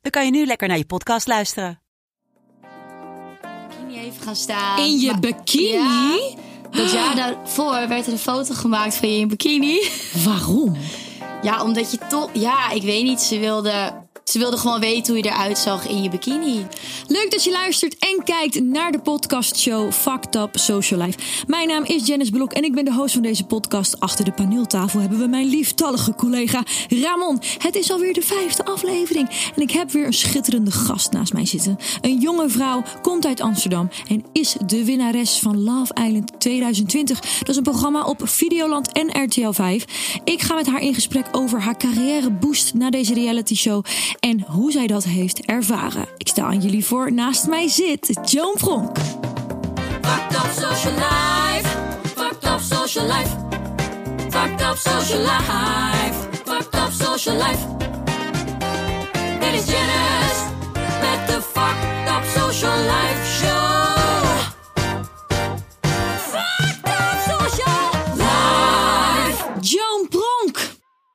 dan kan je nu lekker naar je podcast luisteren. bikini even gaan staan. In je Maar- bikini? Ja, dat jaar daarvoor werd er een foto gemaakt van je in bikini. Waarom? Ja, omdat je toch... Ja, ik weet niet. Ze wilde, ze wilde gewoon weten hoe je eruit zag in je bikini. Leuk dat je luistert en kijkt naar de podcastshow Fucked Up Social Life. Mijn naam is Janice Blok en ik ben de host van deze podcast. Achter de paneeltafel hebben we mijn lieftallige collega Ramon. Het is alweer de vijfde aflevering en ik heb weer een schitterende gast naast mij zitten. Een jonge vrouw komt uit Amsterdam en is de winnares van Love Island 2020. Dat is een programma op Videoland en RTL 5. Ik ga met haar in gesprek over haar carrière boost na deze reality show en hoe zij dat heeft ervaren. Ik stel aan jullie voor, naast mij zit Joan Pronk. Fucked up social life. Fucked up social life. Fucked up social life. Fucked up social life. Dit is Janice met de Fucked Up Social Life Show.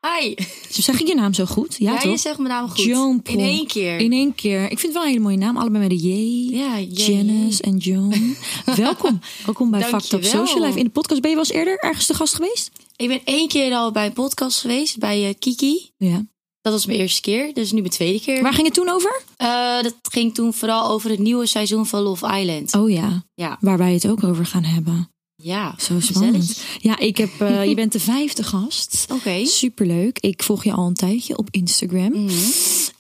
Hi. Zeg ik je naam zo goed? Ja, Ja, toch? je zegt mijn naam goed. Joan. In één keer. In één keer. Ik vind het wel een hele mooie naam. Allebei met de J. Ja, J. Janice en Joan. Welkom. Welkom bij Up Dankjewel. Social Life. In de podcast ben je wel eens eerder ergens te gast geweest? Ik ben één keer al bij een podcast geweest, bij eh, Kiki. Ja. Dat was mijn eerste keer, dus nu mijn tweede keer. Waar ging het toen over? Eh, dat ging toen vooral over het nieuwe seizoen van Love Island. Oh ja. Ja, Waar wij het ook over gaan hebben. Ja. Zo spannend. Gezellig. Ja, ik heb, eh, je bent de vijfde gast. Oké. Superleuk. Ik volg je al een tijdje op Instagram. Mhm.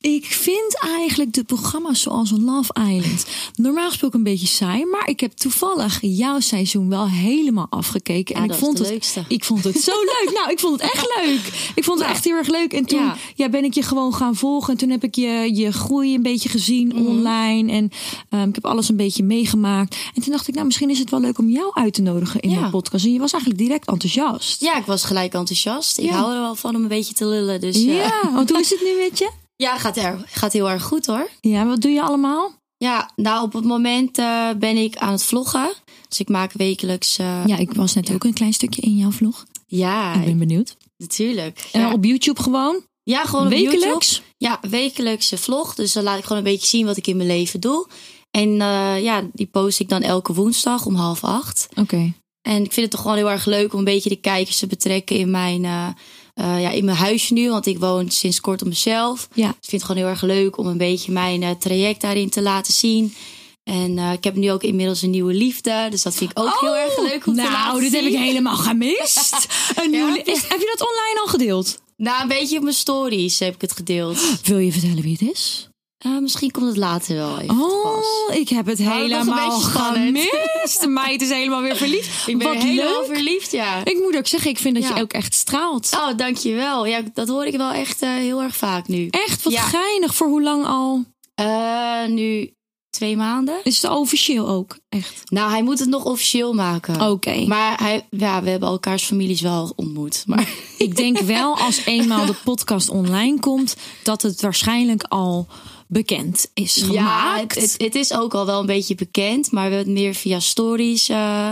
Ik vind eigenlijk de programma's zoals Love Island normaal gesproken een beetje saai. Maar ik heb toevallig jouw seizoen wel helemaal afgekeken. Ja, en ik vond het, leukste. ik vond het zo leuk. Nou, ik vond het echt leuk. Ik vond het echt heel erg leuk. En toen Ja. ja. ben ik je gewoon gaan volgen. En toen heb ik je, je groei een beetje gezien Mhm. online. En ehm, ik heb alles een beetje meegemaakt. En toen dacht ik, nou, misschien is het wel leuk om jou uit te nodigen in Ja. mijn podcast. En je was eigenlijk direct enthousiast. Ja, ik was gelijk enthousiast. Ik hou er wel van om een beetje te lullen. Dus ja, want hoe is het nu met je? ja gaat, er, gaat heel erg goed hoor. Ja, wat doe je allemaal? Ja, nou op het moment eh, ben ik aan het vloggen. Dus ik maak wekelijks... eh, Ja, ik was net ook een klein stukje in jouw vlog. ja, Ik ben benieuwd. natuurlijk. En Ja. op YouTube gewoon? ja, gewoon op YouTube. Wekelijks? Ja, wekelijkse vlog. Dus dan laat ik gewoon een beetje zien wat ik in mijn leven doe. En eh, ja, die post ik dan elke woensdag om half acht. Oké. En ik vind het toch gewoon heel erg leuk om een beetje de kijkers te betrekken in mijn, eh, ja, in mijn huisje nu. Want ik woon sinds kort op mezelf. Ja. Dus ik vind het gewoon heel erg leuk om een beetje mijn eh, traject daarin te laten zien. En ik heb nu ook inmiddels een nieuwe liefde. Dus dat vind ik ook heel erg leuk om te laten Nou, dit heb ik helemaal gemist. Een nieuwe is, heb je dat online al gedeeld? Nou, een beetje op mijn stories heb ik het gedeeld. Wil je vertellen wie het is? Eh, misschien komt het later wel even te pas. Oh, ik heb het een helemaal gemist. De meid is helemaal weer verliefd. Ik ben Wat helemaal leuk. verliefd, ja. Ik moet ook zeggen, ik vind dat Ja. je ook echt straalt. Oh, dankjewel. Ja, dat hoor ik wel echt eh, heel erg vaak nu. Echt, wat Ja. geinig. Voor hoe lang al? Eh, nu twee maanden. Is het officieel ook? Echt? Nou, hij moet het nog officieel maken. Oké. Maar hij, ja, we hebben elkaars families wel ontmoet. Maar Ik denk wel als eenmaal de podcast online komt, dat het waarschijnlijk al bekend is ja, gemaakt. het, het, het is ook al wel een beetje bekend. Maar we hebben het meer via stories eh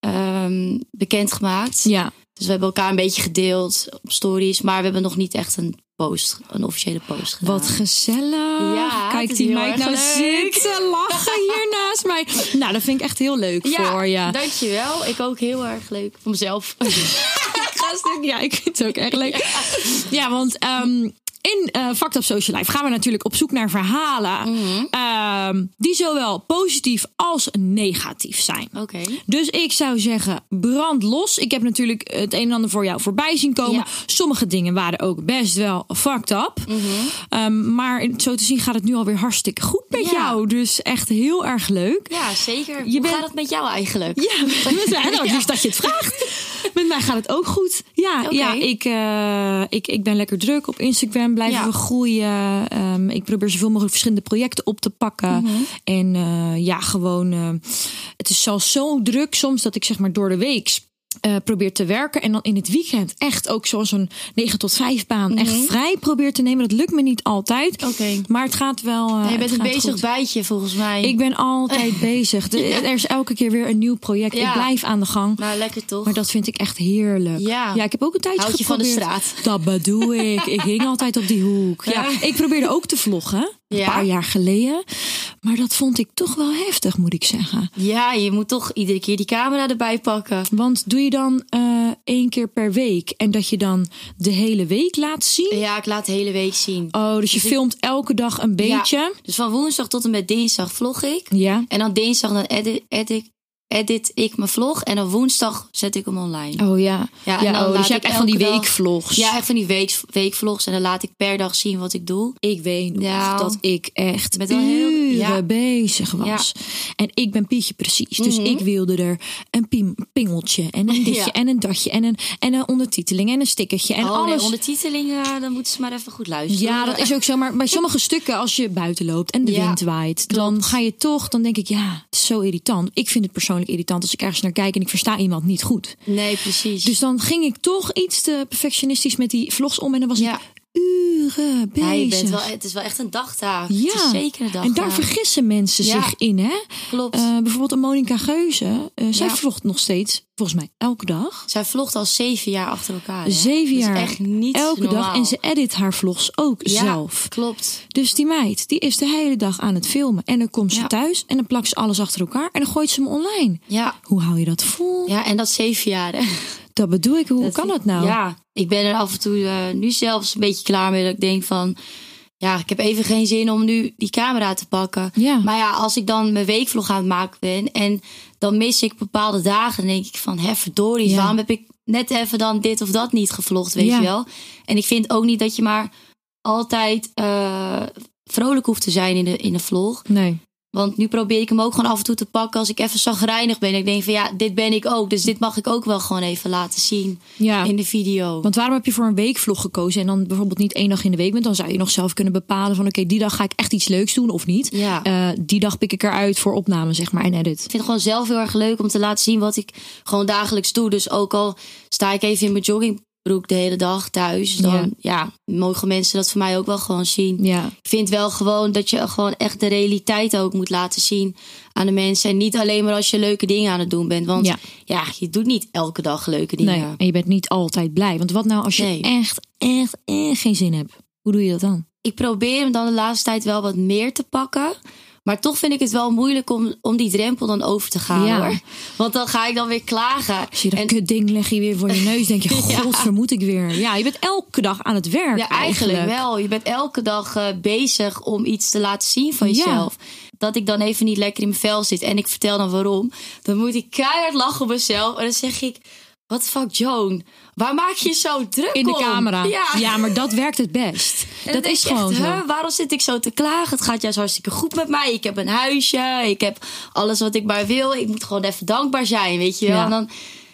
ehm, bekendgemaakt. ja. Dus we hebben elkaar een beetje gedeeld op stories. Maar we hebben nog niet echt een post, een officiële post gedaan. Wat gezellig. Ja, Kijk die meid erg nou leuk. zitten lachen hier naast mij. Nou, dat vind ik echt heel leuk ja, voor je. dankjewel. Ik ook heel erg leuk voor mezelf. Ja, ik vind het ook echt leuk. Ja, want ehm, in eh Fact Up Social Life gaan we natuurlijk op zoek naar verhalen Mhm. ehm, die zowel positief als negatief zijn. Oké. Dus ik zou zeggen, brand los. Ik heb natuurlijk het een en ander voor jou voorbij zien komen. Ja. Sommige dingen waren ook best wel fucked up. Ehm, maar zo te zien gaat het nu alweer hartstikke goed met Ja. jou. Dus echt heel erg leuk. Ja, zeker. Je Hoe bent- gaat het met jou eigenlijk? Ja, nou, dus dat je het vraagt. Met mij gaat het ook goed. Ja, ja ik, eh, ik, ik ben lekker druk op Instagram. Blijven Ja. we groeien. Ehm, ik probeer zoveel mogelijk verschillende projecten op te pakken. Mhm. En eh, ja, gewoon. eh, het is zelfs zo druk soms dat ik zeg maar door de week. Eh, probeer te werken en dan in het weekend echt ook zoals een 9 tot 5 baan echt vrij probeer te nemen. Dat lukt me niet altijd. Mhm. Maar het gaat wel. eh, je bent het een bezig goed. bijtje volgens mij. Ik ben altijd bezig. De- Er is elke keer weer een nieuw project. Ja. Ik blijf aan de gang. Nou, lekker toch? Maar dat vind ik echt heerlijk. Ja. ja ik heb ook een tijdje Houd je van de geprobeerd. straat. Dat bedoel ik. Ik hing altijd op die hoek. Ja. Ik probeerde ook te vloggen. Een Ja. paar jaar geleden. Maar dat vond ik toch wel heftig, moet ik zeggen. Ja, je moet toch iedere keer die camera erbij pakken. Want doe je dan eh, één keer per week en dat je dan de hele week laat zien? Ja, ik laat de hele week zien. Oh, dus je Dus ik- filmt elke dag een beetje. Ja. Dus van woensdag tot en met dinsdag vlog ik. Ja. En dan dinsdag dan edit, edit, edit ik mijn vlog. En dan woensdag zet ik hem online. Oh ja. Ja, Ja, en dan oh, dus je hebt echt van die dag- weekvlogs. Ja, echt van die week, weekvlogs. En dan laat ik per dag zien wat ik doe. Ik weet nog Ja. dat ik echt Met wel heel- ja. bezig was. En ik ben Pietje precies. Dus ik wilde er een piem- pingeltje en een ditje en een datje en een, en een ondertiteling en een stickertje en oh alles. nee, ondertiteling, eh, dan moeten ze maar even goed luisteren. Ja, dat is ook zo. Maar bij sommige stukken, als je buiten loopt en de wind waait, dan ga je toch, dan denk ik, ja, het is zo irritant. Ik vind het persoonlijk irritant als ik ergens naar kijk en ik versta iemand niet goed. Nee, precies. Dus dan ging ik toch iets te perfectionistisch met die vlogs om en dan was ja. ik uren bezig. Ja, je bent wel, het is wel echt een dagtaak. Ja, Het is zeker een dagtaak. en daar vergissen mensen Ja. zich in, hè? Klopt. Eh, bijvoorbeeld een Monica Geuze. eh, zij vlogt nog steeds, volgens mij, elke dag. Zij vlogt al zeven jaar achter elkaar. hè? Zeven jaar. echt niet elke normaal. dag. En ze edit haar vlogs ook ja, zelf. Klopt. Dus die meid, die is de hele dag aan het filmen. En dan komt ze thuis en dan plakt ze alles achter elkaar. En dan gooit ze hem online. Ja. Hoe hou je dat vol? ja, en dat zeven jaar. Hè? Dat bedoel ik. Hoe Dat kan vind- dat nou? Ja, ik ben er af en toe eh, nu zelfs een beetje klaar mee. Dat ik denk van, ja, ik heb even geen zin om nu die camera te pakken. Ja. Maar ja, als ik dan mijn weekvlog aan het maken ben en dan mis ik bepaalde dagen, dan denk ik van, hè, verdorie, Ja. waarom heb ik net even dan dit of dat niet gevlogd, weet Ja. je wel? En ik vind ook niet dat je maar altijd eh, vrolijk hoeft te zijn in de, in de vlog. Nee. Want nu probeer ik hem ook gewoon af en toe te pakken als ik even zagrijnig ben. Ik denk van ja, dit ben ik ook. Dus dit mag ik ook wel gewoon even laten zien Ja. in de video. Want waarom heb je voor een weekvlog gekozen en dan bijvoorbeeld niet één dag in de week bent? Dan zou je nog zelf kunnen bepalen van oké, die dag ga ik echt iets leuks doen of niet. Ja. Eh, die dag pik ik eruit voor opname, zeg maar, en edit. Ik vind het gewoon zelf heel erg leuk om te laten zien wat ik gewoon dagelijks doe. Dus ook al sta ik even in mijn joggingbroek de hele dag thuis. Dan ja. mogen mensen dat voor mij ook wel gewoon zien. Ja. Ik vind wel gewoon dat je gewoon echt de realiteit ook moet laten zien aan de mensen. En niet alleen maar als je leuke dingen aan het doen bent. Want Ja. ja, je doet niet elke dag leuke dingen. Nee, en je bent niet altijd blij. Want wat nou als je Nee. echt, echt, echt geen zin hebt? Hoe doe je dat dan? ik probeer hem dan de laatste tijd wel wat meer te pakken. Maar toch vind ik het wel moeilijk om, om die drempel dan over te gaan. Ja. Hoor. Want dan ga ik dan weer klagen. Als je dat En- kutding leg je weer voor je neus, denk je, god, vermoed ik weer. Ja, je bent elke dag aan het werk ja, eigenlijk, wel. Je bent elke dag eh, bezig om iets te laten zien van Ja. jezelf. Dat ik dan even niet lekker in mijn vel zit en ik vertel dan waarom. Dan moet ik keihard lachen op mezelf. En dan zeg ik, what the fuck Joan, waar maak je je zo druk In de om? camera. Ja. Ja. maar dat werkt het best. En dat is gewoon echt, zo. "Huh, waarom zit ik zo te klagen? Het gaat juist hartstikke goed met mij. Ik heb een huisje. Ik heb alles wat ik maar wil. Ik moet gewoon even dankbaar zijn, weet je wel. Ja. En, dan,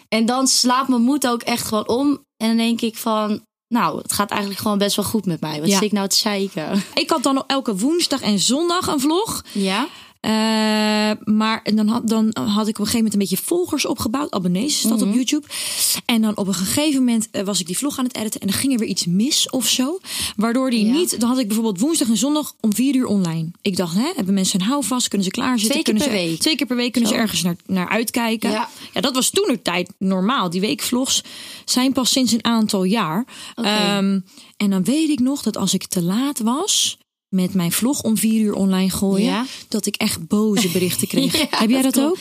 en dan slaat mijn moed ook echt gewoon om. En dan denk ik van... Nou, het gaat eigenlijk gewoon best wel goed met mij. Wat Ja. zit ik nou te zeiken? Ik had dan elke woensdag en zondag een vlog. Ja? Eh, maar dan had, dan had ik op een gegeven moment een beetje volgers opgebouwd. Abonnees is dat Mhm. op YouTube. En dan op een gegeven moment eh, was ik die vlog aan het editen. En dan ging er weer iets mis of zo. Waardoor die Ja. niet... Dan had ik bijvoorbeeld woensdag en zondag om vier uur online. Ik dacht, hè, hebben mensen een houvast? Kunnen ze klaarzitten? Twee keer kunnen per ze, week. Twee keer per week kunnen Zo. ze ergens naar, naar uitkijken. Ja. ja, dat was toen de tijd normaal. Die weekvlogs zijn pas sinds een aantal jaar. Oké. Ehm, en dan weet ik nog dat als ik te laat was met mijn vlog om vier uur online gooien, Ja. dat ik echt boze berichten kreeg. Ja, Heb jij dat, ook?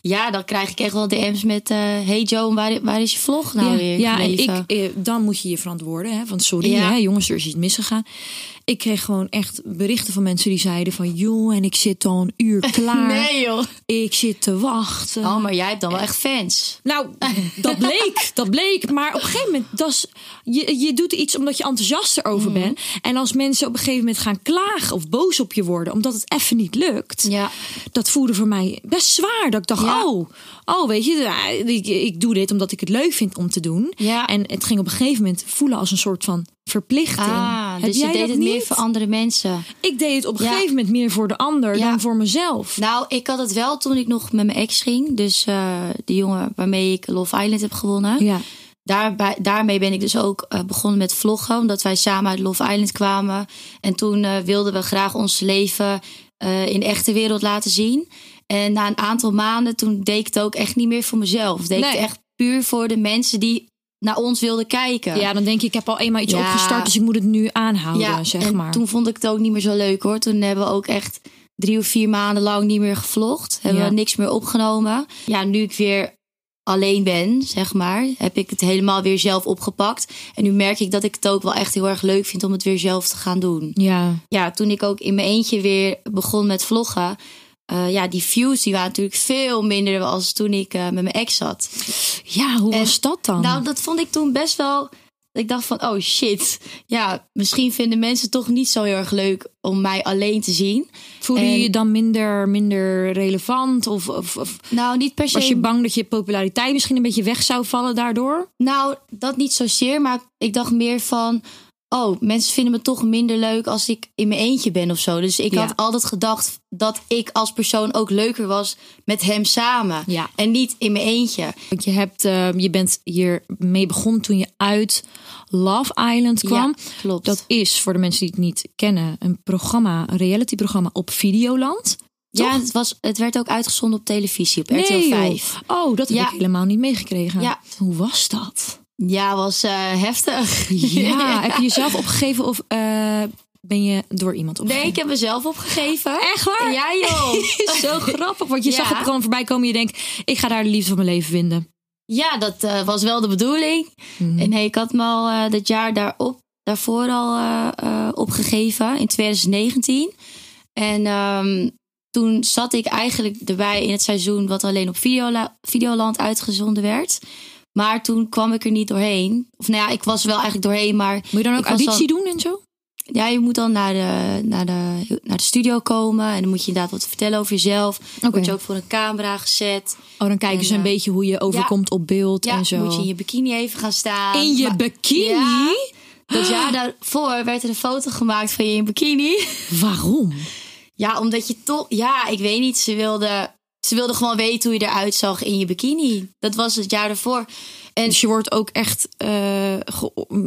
Ja, dan krijg ik echt wel DM's met... eh hey Joan, waar, waar is je vlog nou ja, weer ja en ik, eh, dan moet je je verantwoorden. Hè, van sorry, hè, jongens, er is iets misgegaan. Ik kreeg gewoon echt berichten van mensen die zeiden van... joh, en ik zit al een uur klaar. Nee joh. Ik zit te wachten. Oh, maar jij hebt dan wel echt fans. Nou, dat bleek, dat bleek. Maar op een gegeven moment, dat is, je, je doet iets omdat je enthousiast erover Mhm. bent. En als mensen op een gegeven moment gaan klagen of boos op je worden, omdat het even niet lukt. Ja. Dat voelde voor mij best zwaar. Dat ik dacht, Ja. oh, oh, weet je, ja, ik, ik doe dit omdat ik het leuk vind om te doen. Ja. En het ging op een gegeven moment voelen als een soort van verplichting. Ah, Heb dus je jij deed dat het niet? meer voor andere mensen. Ik deed het op een Ja. gegeven moment meer voor de ander Ja. dan voor mezelf. Nou, ik had het wel toen ik nog met mijn ex ging. Dus eh, de jongen waarmee ik Love Island heb gewonnen. Ja. Daarbij, daarmee ben ik dus ook eh, begonnen met vloggen. Omdat wij samen uit Love Island kwamen. En toen eh, wilden we graag ons leven in de echte wereld laten zien. En na een aantal maanden, toen deed ik het ook echt niet meer voor mezelf. Deed ik het echt puur voor de mensen die naar ons wilden kijken. ja, dan denk je, ik heb al eenmaal iets Ja. opgestart, dus ik moet het nu aanhouden, Ja, zeg en maar. toen vond ik het ook niet meer zo leuk hoor. Toen hebben we ook echt drie of vier maanden lang niet meer gevlogd. Hebben Ja. we niks meer opgenomen. Ja, nu ik weer alleen ben, zeg maar, heb ik het helemaal weer zelf opgepakt. En nu merk ik dat ik het ook wel echt heel erg leuk vind om het weer zelf te gaan doen. Ja, Ja, toen ik ook in mijn eentje weer begon met vloggen. Eh, ja, die views die waren natuurlijk veel minder als toen ik eh, met mijn ex zat. ja hoe En- was dat dan? Nou, dat vond ik toen best wel. Ik dacht van, oh shit. Ja, misschien vinden mensen toch niet zo heel erg leuk om mij alleen te zien. Voelde en- je je dan minder, minder relevant? Of, of, of Nou, niet per se. was je bang dat je populariteit misschien een beetje weg zou vallen daardoor? Nou, dat niet zozeer. Maar ik dacht meer van. Oh, mensen vinden me toch minder leuk als ik in mijn eentje ben of zo. Dus ik Ja. had altijd gedacht dat ik als persoon ook leuker was met hem samen. Ja. En niet in mijn eentje. Want je, hebt, eh, je bent hier mee begonnen toen je uit Love Island kwam. Ja, klopt. Dat is, voor de mensen die het niet kennen, een programma, een reality-programma op Videoland. ja, het, was, het werd ook uitgezonden op televisie, op RTL Nee, joh. 5. Oh, dat heb Ja. ik helemaal niet meegekregen. Ja. Hoe was dat? Ja, was eh, heftig. Ja, heb je jezelf opgegeven of eh, ben je door iemand opgegeven? Nee, ik heb mezelf opgegeven. Echt waar? Ja, joh. Zo grappig, want je Ja. zag het gewoon voorbij komen. Je denkt, ik ga daar de liefde van mijn leven vinden. Ja, dat eh, was wel de bedoeling. Mhm. En nee, ik had me al dat jaar daarop, daarvoor al opgegeven, in 2019. En ehm, toen zat ik eigenlijk erbij in het seizoen wat alleen op Videola Videoland uitgezonden werd. Maar toen kwam ik er niet doorheen. Of nou ja, ik was wel eigenlijk doorheen, maar... Moet je dan ook auditie dan- doen en zo? Ja, je moet dan naar de, naar, de, naar de studio komen. En dan moet je inderdaad wat vertellen over jezelf. Dan Oké. word je ook voor een camera gezet. Oh, dan kijken En, ze een eh, beetje hoe je overkomt op beeld Ja, en zo. moet je in je bikini even gaan staan. In je Maar- bikini? Ja. Dat jaar daarvoor werd er een foto gemaakt van je in bikini. Waarom? Ja, omdat je toch... Ja, ik weet niet. Ze wilde, ze wilde gewoon weten hoe je eruit zag in je bikini. Dat was het jaar daarvoor. En Dus je wordt ook echt eh,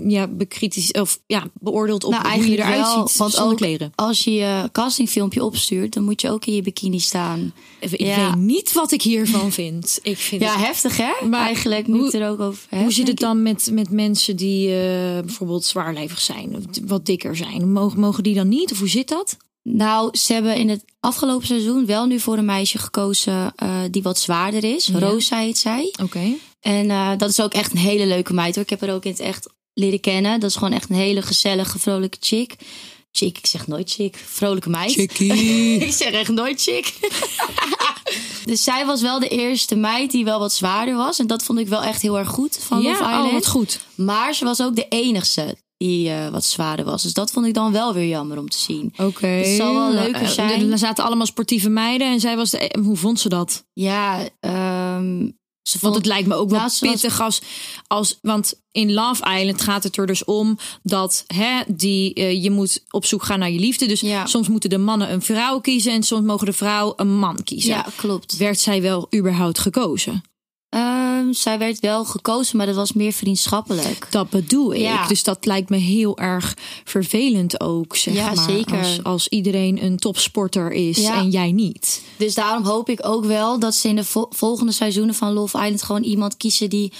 ja, bekritisch, of, ja, beoordeeld op nou, hoe je eruit wel, ziet want zonder ook kleren. als je je castingfilmpje opstuurt... dan moet je ook in je bikini staan. Ik ja. weet niet wat ik hiervan vind. Ik vind Ja, het- heftig hè? Maar eigenlijk, het er ook over Hoe zit het dan met, met mensen die eh, bijvoorbeeld zwaarlijvig zijn, of wat dikker zijn? Mogen, mogen die dan niet? Of hoe zit dat? Nou, ze hebben in het afgelopen seizoen wel nu voor een meisje gekozen... eh, die wat zwaarder is. Ja. Rosa heet zij. Oké. En eh, dat is ook echt een hele leuke meid hoor. Ik heb haar ook in het echt leren kennen. Dat is gewoon echt een hele gezellige, vrolijke chick. Chick, ik zeg nooit chick. Vrolijke meid. ik zeg echt nooit chick. dus zij was wel de eerste meid die wel wat zwaarder was. En dat vond ik wel echt heel erg goed van Love Ja, Island. oh, wat goed. Maar ze was ook de enigste die eh, wat zwaarder was. Dus dat vond ik dan wel weer jammer om te zien. Oké. Het zal wel leuker Eh, zijn. Er zaten allemaal sportieve meiden en zij was de. e- Hoe vond ze dat? Ja, ehm ze Want vond het lijkt me ook wel pittig als, als. Want in Love Island gaat het er dus om dat hè, die, eh, je moet op zoek gaan naar je liefde. Dus Ja. soms moeten de mannen een vrouw kiezen en soms mogen de vrouw een man kiezen. Ja, klopt. Werd zij wel überhaupt gekozen? Ehm, zij werd wel gekozen, maar dat was meer vriendschappelijk. Dat bedoel ik. Dus dat lijkt me heel erg vervelend ook, zeg Ja, maar. zeker. Als, als iedereen een topsporter is Ja. en jij niet. Dus daarom hoop ik ook wel dat ze in de vo- volgende seizoenen van Love Island gewoon iemand kiezen die.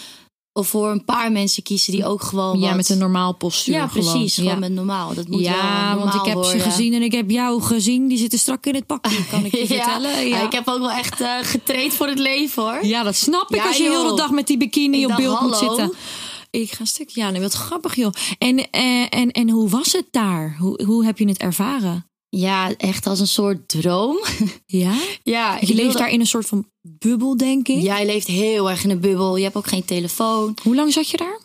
Of voor een paar mensen kiezen die ook gewoon. Ja, wat- met een normaal postuur. Ja, precies. Gewoon, Ja. met normaal. Dat moet wel Ja, normaal want ik heb worden. ze gezien en ik heb jou gezien. Die zitten strak in het pakje, kan ik je Ja. vertellen. Ja, ik heb ook wel echt eh, getraind voor het leven hoor. Ja, dat snap ik als je heel de dag met die bikini Ik op dacht, beeld moet hallo. zitten. Ik ga stuk. Ja, nee, wat grappig joh. En, eh, en, en hoe was het daar? Hoe, hoe heb je het ervaren? Ja, echt als een soort droom. Ja? ja, Je leeft daar in een soort van bubbel, denk ik. Jij leeft heel erg in een bubbel. Je hebt ook geen telefoon. Hoe lang zat je daar?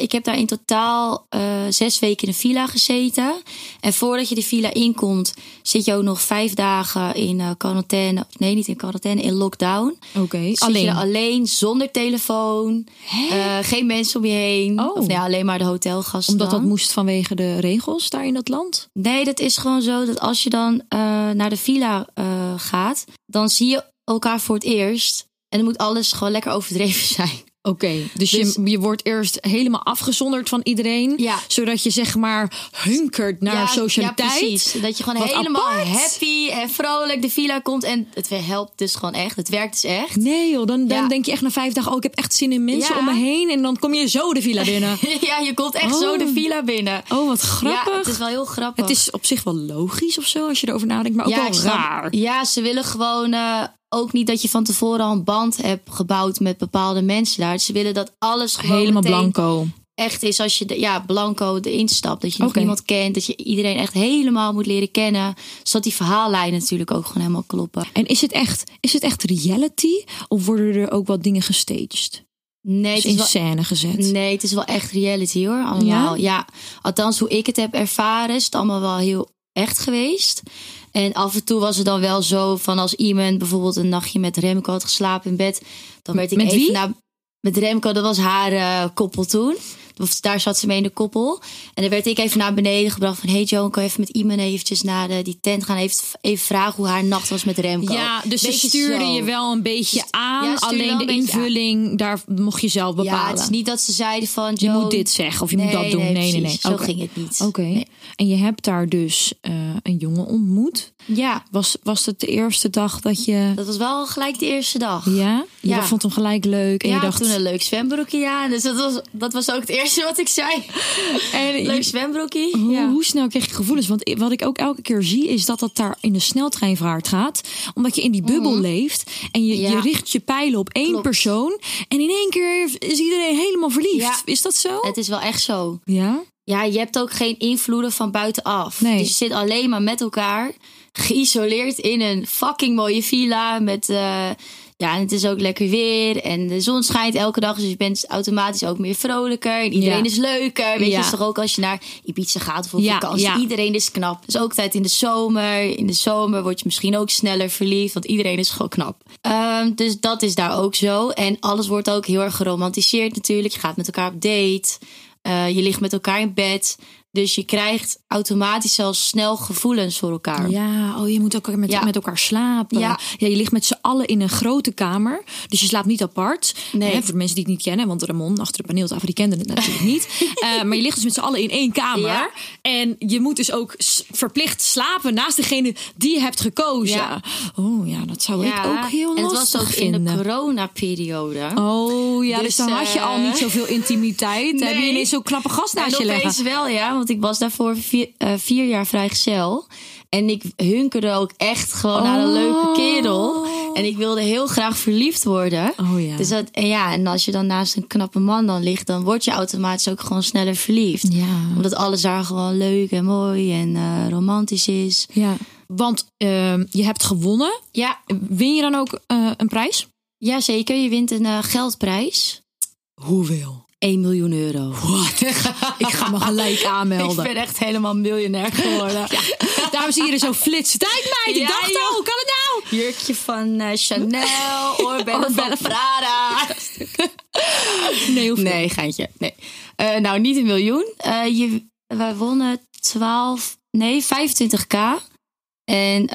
Ik heb daar in totaal eh, zes weken in een villa gezeten. En voordat je de villa inkomt, zit je ook nog vijf dagen in eh, quarantaine. Nee, niet in quarantaine, in lockdown. Oké, Zit je alleen. er alleen, zonder telefoon. eh, geen mensen om je heen. Oh. Of nee, alleen maar de hotelgasten. Omdat dat moest vanwege de regels daar in dat land? Nee, dat is gewoon zo dat als je dan naar de villa gaat, dan zie je elkaar voor het eerst. En dan moet alles gewoon lekker overdreven zijn. Oké, dus, Dus- je, je wordt eerst helemaal afgezonderd van iedereen. Ja. Zodat je zeg maar hunkert naar ja, socialiteit. Ja, precies. Dat je gewoon Wat helemaal apart. happy en vrolijk de villa komt. En het helpt dus gewoon echt. Het werkt dus echt. Nee joh, dan, dan Ja. denk je echt na vijf dagen... oh, ik heb echt zin in mensen om me heen. En dan kom je zo de villa binnen. ja, je komt echt Oh. zo de villa binnen. Oh, wat grappig. Ja, het is wel heel grappig. Het is op zich wel logisch of zo, als je erover nadenkt. Maar ook wel raar. Ja, ze willen gewoon eh, ook niet dat je van tevoren al een band hebt gebouwd met bepaalde mensen daar. Ze willen dat alles gewoon Helemaal blanco. echt is als je de, ja, blanco erin stapt. Dat je nog kent. Dat je iedereen echt helemaal moet leren kennen. Zodat die verhaallijnen natuurlijk ook gewoon helemaal kloppen. En is het, echt, is het echt reality? Of worden er ook wat dingen gestaged? Nee, Dus het is in wel, scène gezet? nee, het is wel echt reality hoor. Allemaal. Ja? Ja? althans hoe ik het heb ervaren is het allemaal wel heel echt geweest. En af en toe was het dan wel zo van als iemand bijvoorbeeld een nachtje met Remco had geslapen in bed. Dan werd ik Met even wie? naar... Met Remco, dat was haar eh, koppel toen. Of daar zat ze mee in de koppel. En dan werd ik even naar beneden gebracht van... Hey Joan, kan je even met iemand eventjes naar de, die tent gaan? Even, even vragen hoe haar nacht was met Remco. Ja, dus ze stuurde zo. je wel een beetje aan. Ja, alleen een de aan. invulling, daar mocht je zelf bepalen. Ja, het is niet dat ze zeiden van... je moet dit zeggen of je moet dat doen. Nee, nee, nee. Zo ging het niet. Oké. Nee. En je hebt daar dus eh, een jongen ontmoet. Ja, Was, was het de eerste dag dat je... dat was wel gelijk de eerste dag. Ja? Je Ja. vond hem gelijk leuk. En ja, je dacht... toen een leuk zwembroekje aan. Dus dat was, dat was ook het eerste wat ik zei. En Leuk zwembroekje. Hoe, ja. hoe snel kreeg je gevoelens? Want wat ik ook elke keer zie, is dat dat daar in de sneltreinvaart gaat. Omdat je in die bubbel leeft. En je, je Mhm. Ja. richt je pijlen op één Klopt. persoon. En in één keer is iedereen helemaal verliefd. Ja. Is dat zo? Het is wel echt zo. Ja? Ja, je hebt ook geen invloeden van buitenaf. Nee. Dus je zit alleen maar met elkaar. Geïsoleerd in een fucking mooie villa. Met, eh, ja, en het is ook lekker weer. En de zon schijnt elke dag. Dus je bent automatisch ook meer vrolijker. En iedereen Ja. is leuker. Weet Ja. je, is toch ook als je naar Ibiza gaat of op Ja, vakantie. ja. Iedereen is knap. Dus ook tijd in de zomer. In de zomer word je misschien ook sneller verliefd. Want iedereen is gewoon knap. Ehm, dus dat is daar ook zo. En alles wordt ook heel erg geromantiseerd natuurlijk. Je gaat met elkaar op date. Eh, je ligt met elkaar in bed. Dus je krijgt automatisch zelfs snel gevoelens voor elkaar. Ja, oh, je moet ook met, Ja. met elkaar slapen. Ja. je ligt met z'n allen in een grote kamer. Dus je slaapt niet apart. Nee. Hè, voor de mensen die het niet kennen. Want Ramon achter de paneeltafel, die kende het natuurlijk niet. Eh, maar je ligt dus met z'n allen in één kamer. Ja. En je moet dus ook verplicht slapen naast degene die je hebt gekozen. Ja. Oh ja, dat zou ik ook heel en het lastig was ook vinden. in de coronaperiode. Oh ja, dus, Dus, dan had je al eh, niet zoveel intimiteit. Heb je Nee. ineens zo'n knappe gast naast je leggen. wel, ja. Want ik was daarvoor vier, eh, vier jaar vrijgezel. En ik hunkerde ook echt gewoon naar een leuke kerel. En ik wilde heel graag verliefd worden. Oh ja. Dus dat, en ja, en als je dan naast een knappe man dan ligt, dan word je automatisch ook gewoon sneller verliefd. Ja. Omdat alles daar gewoon leuk en mooi en eh, romantisch is. Ja, want ehm, je hebt gewonnen. Ja, Win je dan ook eh, een prijs? ja, zeker. Je wint een geldprijs. Hoeveel? 1 miljoen euro. Wat? ik ga me gelijk Ik aanmelden. ben echt helemaal miljonair geworden. Daarom zie je er zo flitsen. Tijd meid, ik Ja, dacht joh. al, hoe kan het nou? Jurkje van eh, Chanel, oorbellen van Prada. Nee? Nee, geintje. Nee. Eh, nou, niet een miljoen. Eh, je, wij wonnen 12, nee, 25k. En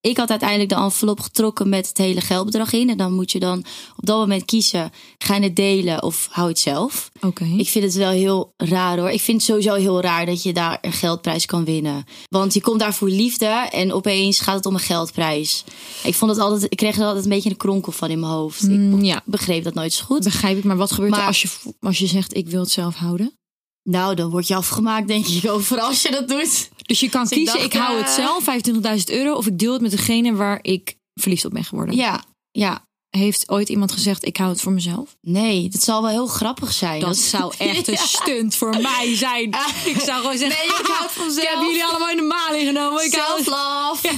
ik had uiteindelijk de envelop getrokken met het hele geldbedrag in. En dan moet je dan op dat moment kiezen: ga je het delen of hou het zelf? Oké. Ik vind het wel heel raar hoor. Ik vind het sowieso heel raar dat je daar een geldprijs kan winnen. Want je komt daar voor liefde en opeens gaat het om een geldprijs. Ik vond het altijd, ik kreeg er altijd een beetje een kronkel van in mijn hoofd. Mm, Ik ja, begreep dat nooit zo goed. begrijp ik. Maar wat gebeurt er als je, als je zegt, ik wil het zelf houden? Nou, dan word je afgemaakt, denk ik, over als je dat doet. Dus je kan Dus ik kiezen, dacht, ik hou het eh, zelf, 25.000 euro. Of ik deel het met degene waar ik verliefd op ben geworden. Ja, ja. Heeft ooit iemand gezegd: Ik hou het voor mezelf? Nee, dat zal wel heel grappig zijn. Dat zou echt een stunt voor mij zijn. Ik zou gewoon zeggen: Nee, ik hou het voor Ik heb jullie allemaal in de maling genomen. Ik hou het Self-love.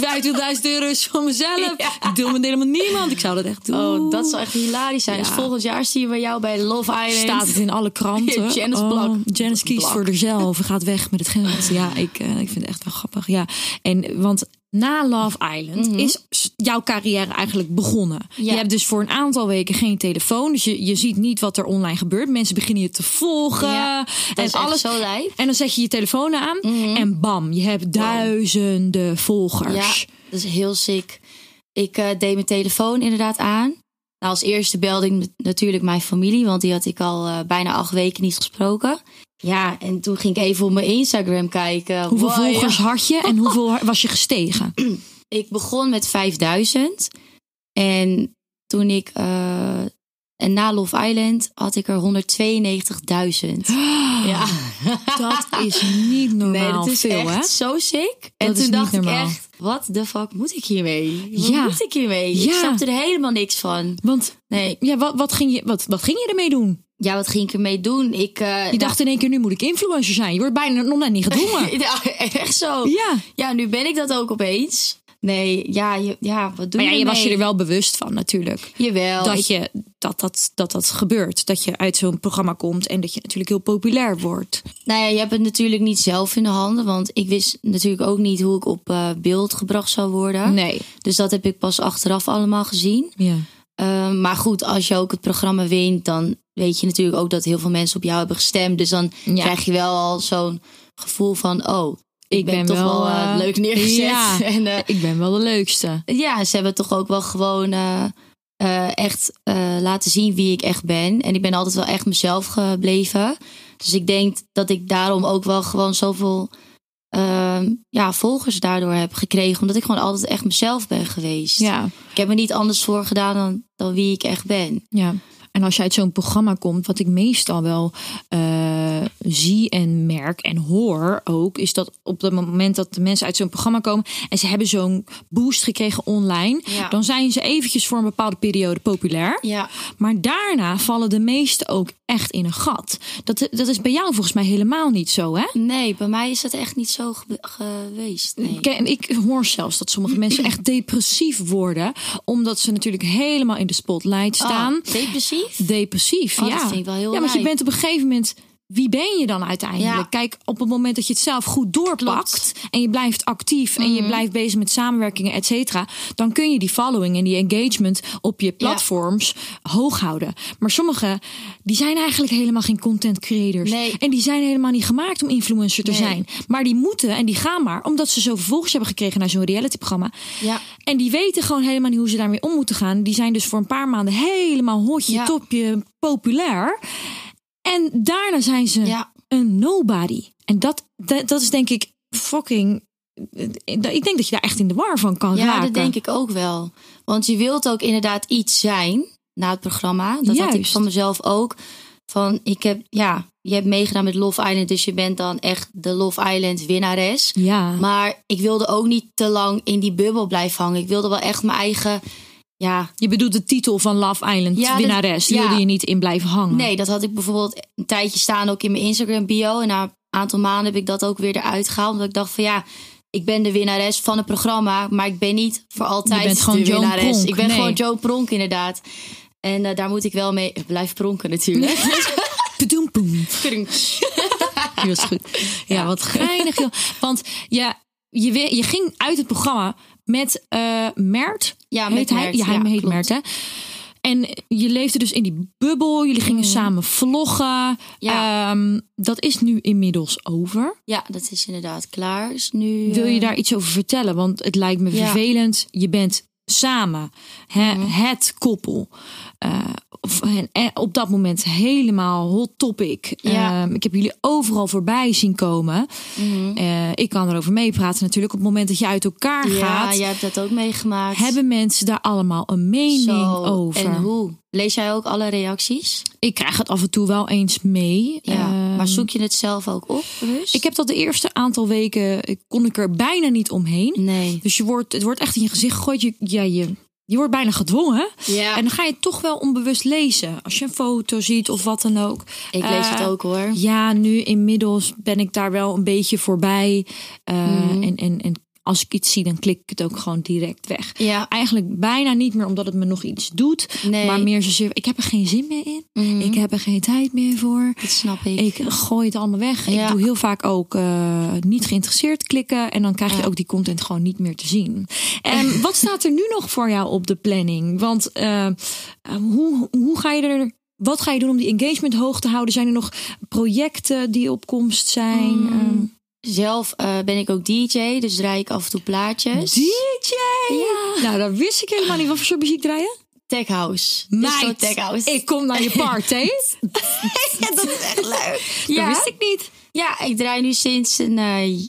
Ja, die 25.000 euro is voor mezelf. Ik deel met helemaal niemand. Ik zou dat echt doen. Oh, dat zou echt hilarisch zijn. Dus volgend jaar zien we jou bij Love Island. Staat het in alle kranten. Janice Oh, Blak. Janice kiest Blak. voor zichzelf. Gaat weg met het geld. Ja, ik, eh, ik vind het echt wel grappig. Ja. En, want na Love Island is s- jouw carrière eigenlijk begonnen. Mhm. Ja. Je hebt dus voor een aantal weken geen telefoon. Dus je, je ziet niet wat er online gebeurt. Mensen beginnen je te volgen. Ja, en is echt alles. zo. En dan zet je je telefoon aan. En bam, je hebt duizenden volgers. Ja, dat is heel sick. Ik eh, deed mijn telefoon inderdaad aan. Nou, als eerste belde ik natuurlijk mijn familie, want die had ik al eh, bijna acht weken niet gesproken. Ja, en toen ging ik even op mijn Instagram kijken. Hoeveel Wow, volgers ja. had je en hoeveel was je gestegen? Ik begon met 5000. En toen ik. eh, en na Love Island had ik er 192.000. Ja. Dat is niet normaal Nee, dat is veel, echt hè? zo sick. En Dat is toen dacht ik echt, wat de fuck moet ik hiermee? Wat Ja. moet ik hiermee? Ik snapte er helemaal niks van. Want Nee, ja, wat, wat, ging je, wat, wat ging je ermee doen? Ja, wat ging ik ermee doen? Ik eh, Je dacht in één keer, nu moet ik influencer zijn. Je wordt bijna nog net niet gedwongen. ja, echt zo. Ja. Ja, nu ben ik dat ook opeens. Nee, ja, je, ja wat doe Maar ja, je was je er wel bewust van natuurlijk. Jawel. dat, ik- je, dat, dat, dat dat gebeurt. Dat je uit zo'n programma komt en dat je natuurlijk heel populair wordt. Nou ja, je hebt het natuurlijk niet zelf in de handen. Want ik wist natuurlijk ook niet hoe ik op eh, beeld gebracht zou worden. Nee. Dus dat heb ik pas achteraf allemaal gezien. Ja. Ehm, maar goed, als je ook het programma wint, dan weet je natuurlijk ook dat heel veel mensen op jou hebben gestemd. Dus dan Ja. krijg je wel al zo'n gevoel van, oh, ik, ben, toch wel, eh, eh, leuk neergezet. Ja, En eh, ik ben wel de leukste. ja, ze hebben toch ook wel gewoon echt laten zien wie ik echt ben. En ik ben altijd wel echt mezelf gebleven. Dus ik denk dat ik daarom ook wel gewoon zoveel ehm, ja, volgers daardoor heb gekregen. Omdat ik gewoon altijd echt mezelf ben geweest. Ja. Ik heb er niet anders voor gedaan dan, dan wie ik echt ben. Ja, en als je uit zo'n programma komt, wat ik meestal wel eh, zie en merk en hoor ook, is dat op het moment dat de mensen uit zo'n programma komen en ze hebben zo'n boost gekregen online, Ja. dan zijn ze eventjes voor een bepaalde periode populair. Ja, Maar daarna vallen de meesten ook echt in een gat. Dat, dat is bij jou volgens mij helemaal niet zo, hè? nee, bij mij is dat echt niet zo geweest. Nee. Ik, en ik hoor zelfs dat sommige mensen echt depressief worden, omdat ze natuurlijk helemaal in de spotlight staan. Oh, depressief? Depressief, Oh, ja. dat vind ik wel heel Ja, want je bent op een gegeven moment... Wie ben je dan uiteindelijk? Ja. Kijk, op het moment dat je het zelf goed doorpakt... en je blijft actief en Mhm. je blijft bezig met samenwerkingen, et cetera... dan kun je die following en die engagement op je platforms hoog houden. Maar sommigen, die zijn eigenlijk helemaal geen content creators. Nee. En die zijn helemaal niet gemaakt om influencer te Nee. zijn. Maar die moeten en die gaan maar... omdat ze zoveel volgers hebben gekregen naar zo'n realityprogramma. Ja. En die weten gewoon helemaal niet hoe ze daarmee om moeten gaan. Die zijn dus voor een paar maanden helemaal hotje, Ja. topje, populair. En daarna zijn ze Ja. een nobody. En dat, dat, dat is denk ik fucking... Ik denk dat je daar echt in de war van kan Ja, raken. dat denk ik ook wel. Want je wilt ook inderdaad iets zijn na het programma. Dat had ik van mezelf ook. Van, ik heb, ja, je hebt meegedaan met Love Island, dus je bent dan echt de Love Island winnares. Ja, Maar ik wilde ook niet te lang in die bubbel blijven hangen. Ik wilde wel echt mijn eigen, ja, je bedoelt de titel van Love Island Ja, winnares. Die ja. wilde je niet in blijven hangen. Nee, dat had ik bijvoorbeeld een tijdje staan ook in mijn Instagram bio. En na een aantal maanden heb ik dat ook weer eruit gehaald. Omdat ik dacht van ja, ik ben de winnares van het programma. Maar ik ben niet voor altijd Je bent gewoon de Joan winnares. Pronk, ik ben nee. gewoon Joe Pronk inderdaad. En eh, daar moet ik wel mee blijven pronken natuurlijk. Goed. Ja, wat geinig. joh. Want ja, je, je ging uit het programma met eh Mert. Ja, met heet hij? Mert. Ja, hij Ja, heet. Mert, hè? En je leefde dus in die bubbel. Jullie gingen samen vloggen. Mhm. Ja. Ehm, dat is nu inmiddels over. ja, dat is inderdaad klaar. Is nu, Wil je eh, daar iets over vertellen? Want het lijkt me Ja. Mhm. vervelend. Je bent samen hè, het koppel. Eh, op dat moment helemaal hot topic. Ja. Ehm, ik heb jullie overal voorbij zien komen. Eh, ik kan erover meepraten natuurlijk. Op het moment dat je uit elkaar Ja, gaat, jij hebt dat ook meegemaakt. hebben mensen daar allemaal een mening Zo, over. En hoe? Lees jij ook alle reacties? Ik krijg het af en toe wel eens mee. Ja. Ehm, maar zoek je het zelf ook op, bewust? ik heb dat de eerste aantal weken, kon ik er bijna niet omheen. Nee. Dus je wordt, het wordt echt in je gezicht gegooid. Je, ja, je, je wordt bijna gedwongen. Ja. En dan ga je toch wel onbewust lezen. Als je een foto ziet of wat dan ook. Ik lees het Eh, ook hoor. Ja, nu inmiddels ben ik daar wel een beetje voorbij. Eh, Mhm. en, en, en als ik iets zie, dan klik ik het ook gewoon direct weg. Ja. Eigenlijk bijna niet meer omdat het me nog iets doet. Nee. Maar meer zozeer, ik heb er geen zin meer in. Mhm. Ik heb er geen tijd meer voor. Dat snap ik. Ik gooi het allemaal weg. Ja. Ik doe heel vaak ook eh, niet geïnteresseerd klikken. En dan krijg je ook die content gewoon niet meer te zien. En wat staat er nu nog voor jou op de planning? Want eh, eh, hoe, hoe ga je er... Wat ga je doen om die engagement hoog te houden? Zijn er nog projecten die op komst zijn? Mm. Zelf eh, ben ik ook DJ, dus draai ik af en toe plaatjes. DJ! Ja. Nou, dat wist ik helemaal niet. Wat voor soort muziek draaien? Tech House. Meid, Tech House. ik kom naar je party. ja, dat is echt leuk. Dat Ja. wist ik niet. ja, ik draai nu sinds een eh,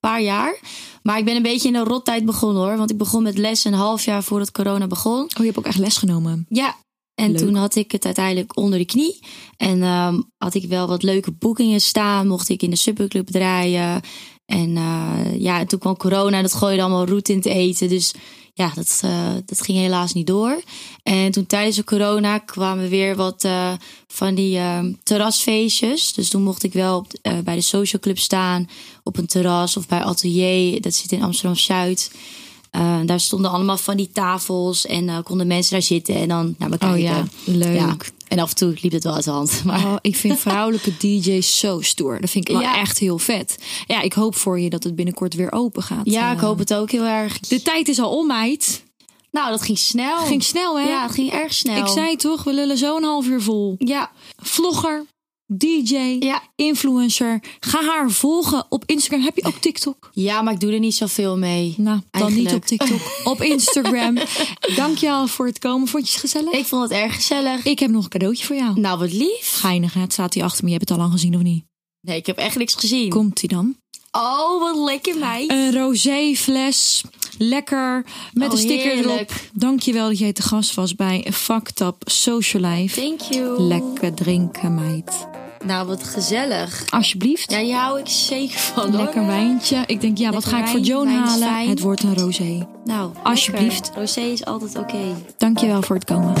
paar jaar. Maar ik ben een beetje in een rottijd begonnen hoor. Want ik begon met les een half jaar voordat corona begon. Oh, je hebt ook echt les genomen. Ja. En Leuk. toen had ik het uiteindelijk onder de knie. En ehm, had ik wel wat leuke boekingen staan. Mocht ik in de Superclub draaien. En eh, ja, en toen kwam corona en dat gooide allemaal roet in te eten. Dus ja, dat, eh, dat ging helaas niet door. En toen tijdens de corona kwamen weer wat eh, van die ehm, terrasfeestjes. Dus toen mocht ik wel op, bij de Social Club staan. Op een terras of bij Atelier. Dat zit in Amsterdam-Zuid. Eh, daar stonden allemaal van die tafels en eh, konden mensen daar zitten en dan naar me Oh kijken. ja, leuk. Ja. En af en toe liep het wel uit de hand. Maar Oh, ik vind vrouwelijke DJ's zo stoer. Dat vind ik wel Ja. echt heel vet. Ja, ik hoop voor je dat het binnenkort weer open gaat. ja, Eh, ik hoop het ook heel erg. De tijd is al om, meid. Nou, dat ging snel. Ging snel, hè? Ja, het ging erg snel. Ik zei toch, we lullen zo een half uur vol. Ja, Vlogger, DJ, ja. influencer. Ga haar volgen op Instagram. Heb je ook TikTok? ja, maar ik doe er niet zoveel mee. Nou, dan Eigenlijk. niet op TikTok. op Instagram. Dankjewel voor het komen. Vond je het gezellig? Ik vond het erg gezellig. Ik heb nog een cadeautje voor jou. Nou, wat lief. Geinig, hè? Het staat hier achter me. Je hebt het al lang gezien, of niet? Nee, ik heb echt niks gezien. Komt-ie dan? Oh, wat lekker meid. Een rosé fles. Lekker. Met Oh, een sticker heerlijk. erop. Dankjewel dat jij te gast was bij Fucked Up Social Life. Thank you. Lekker drinken, meid. Nou, wat gezellig. Alsjeblieft. Ja, hier hou ik zeker van. hoor. Lekker wijntje. Ik denk, ja, wat Lekker ga ik voor Joan wijn halen? Het wordt een rosé. Nou, Alsjeblieft. lekker. Rosé is altijd oké. Dankjewel voor het komen.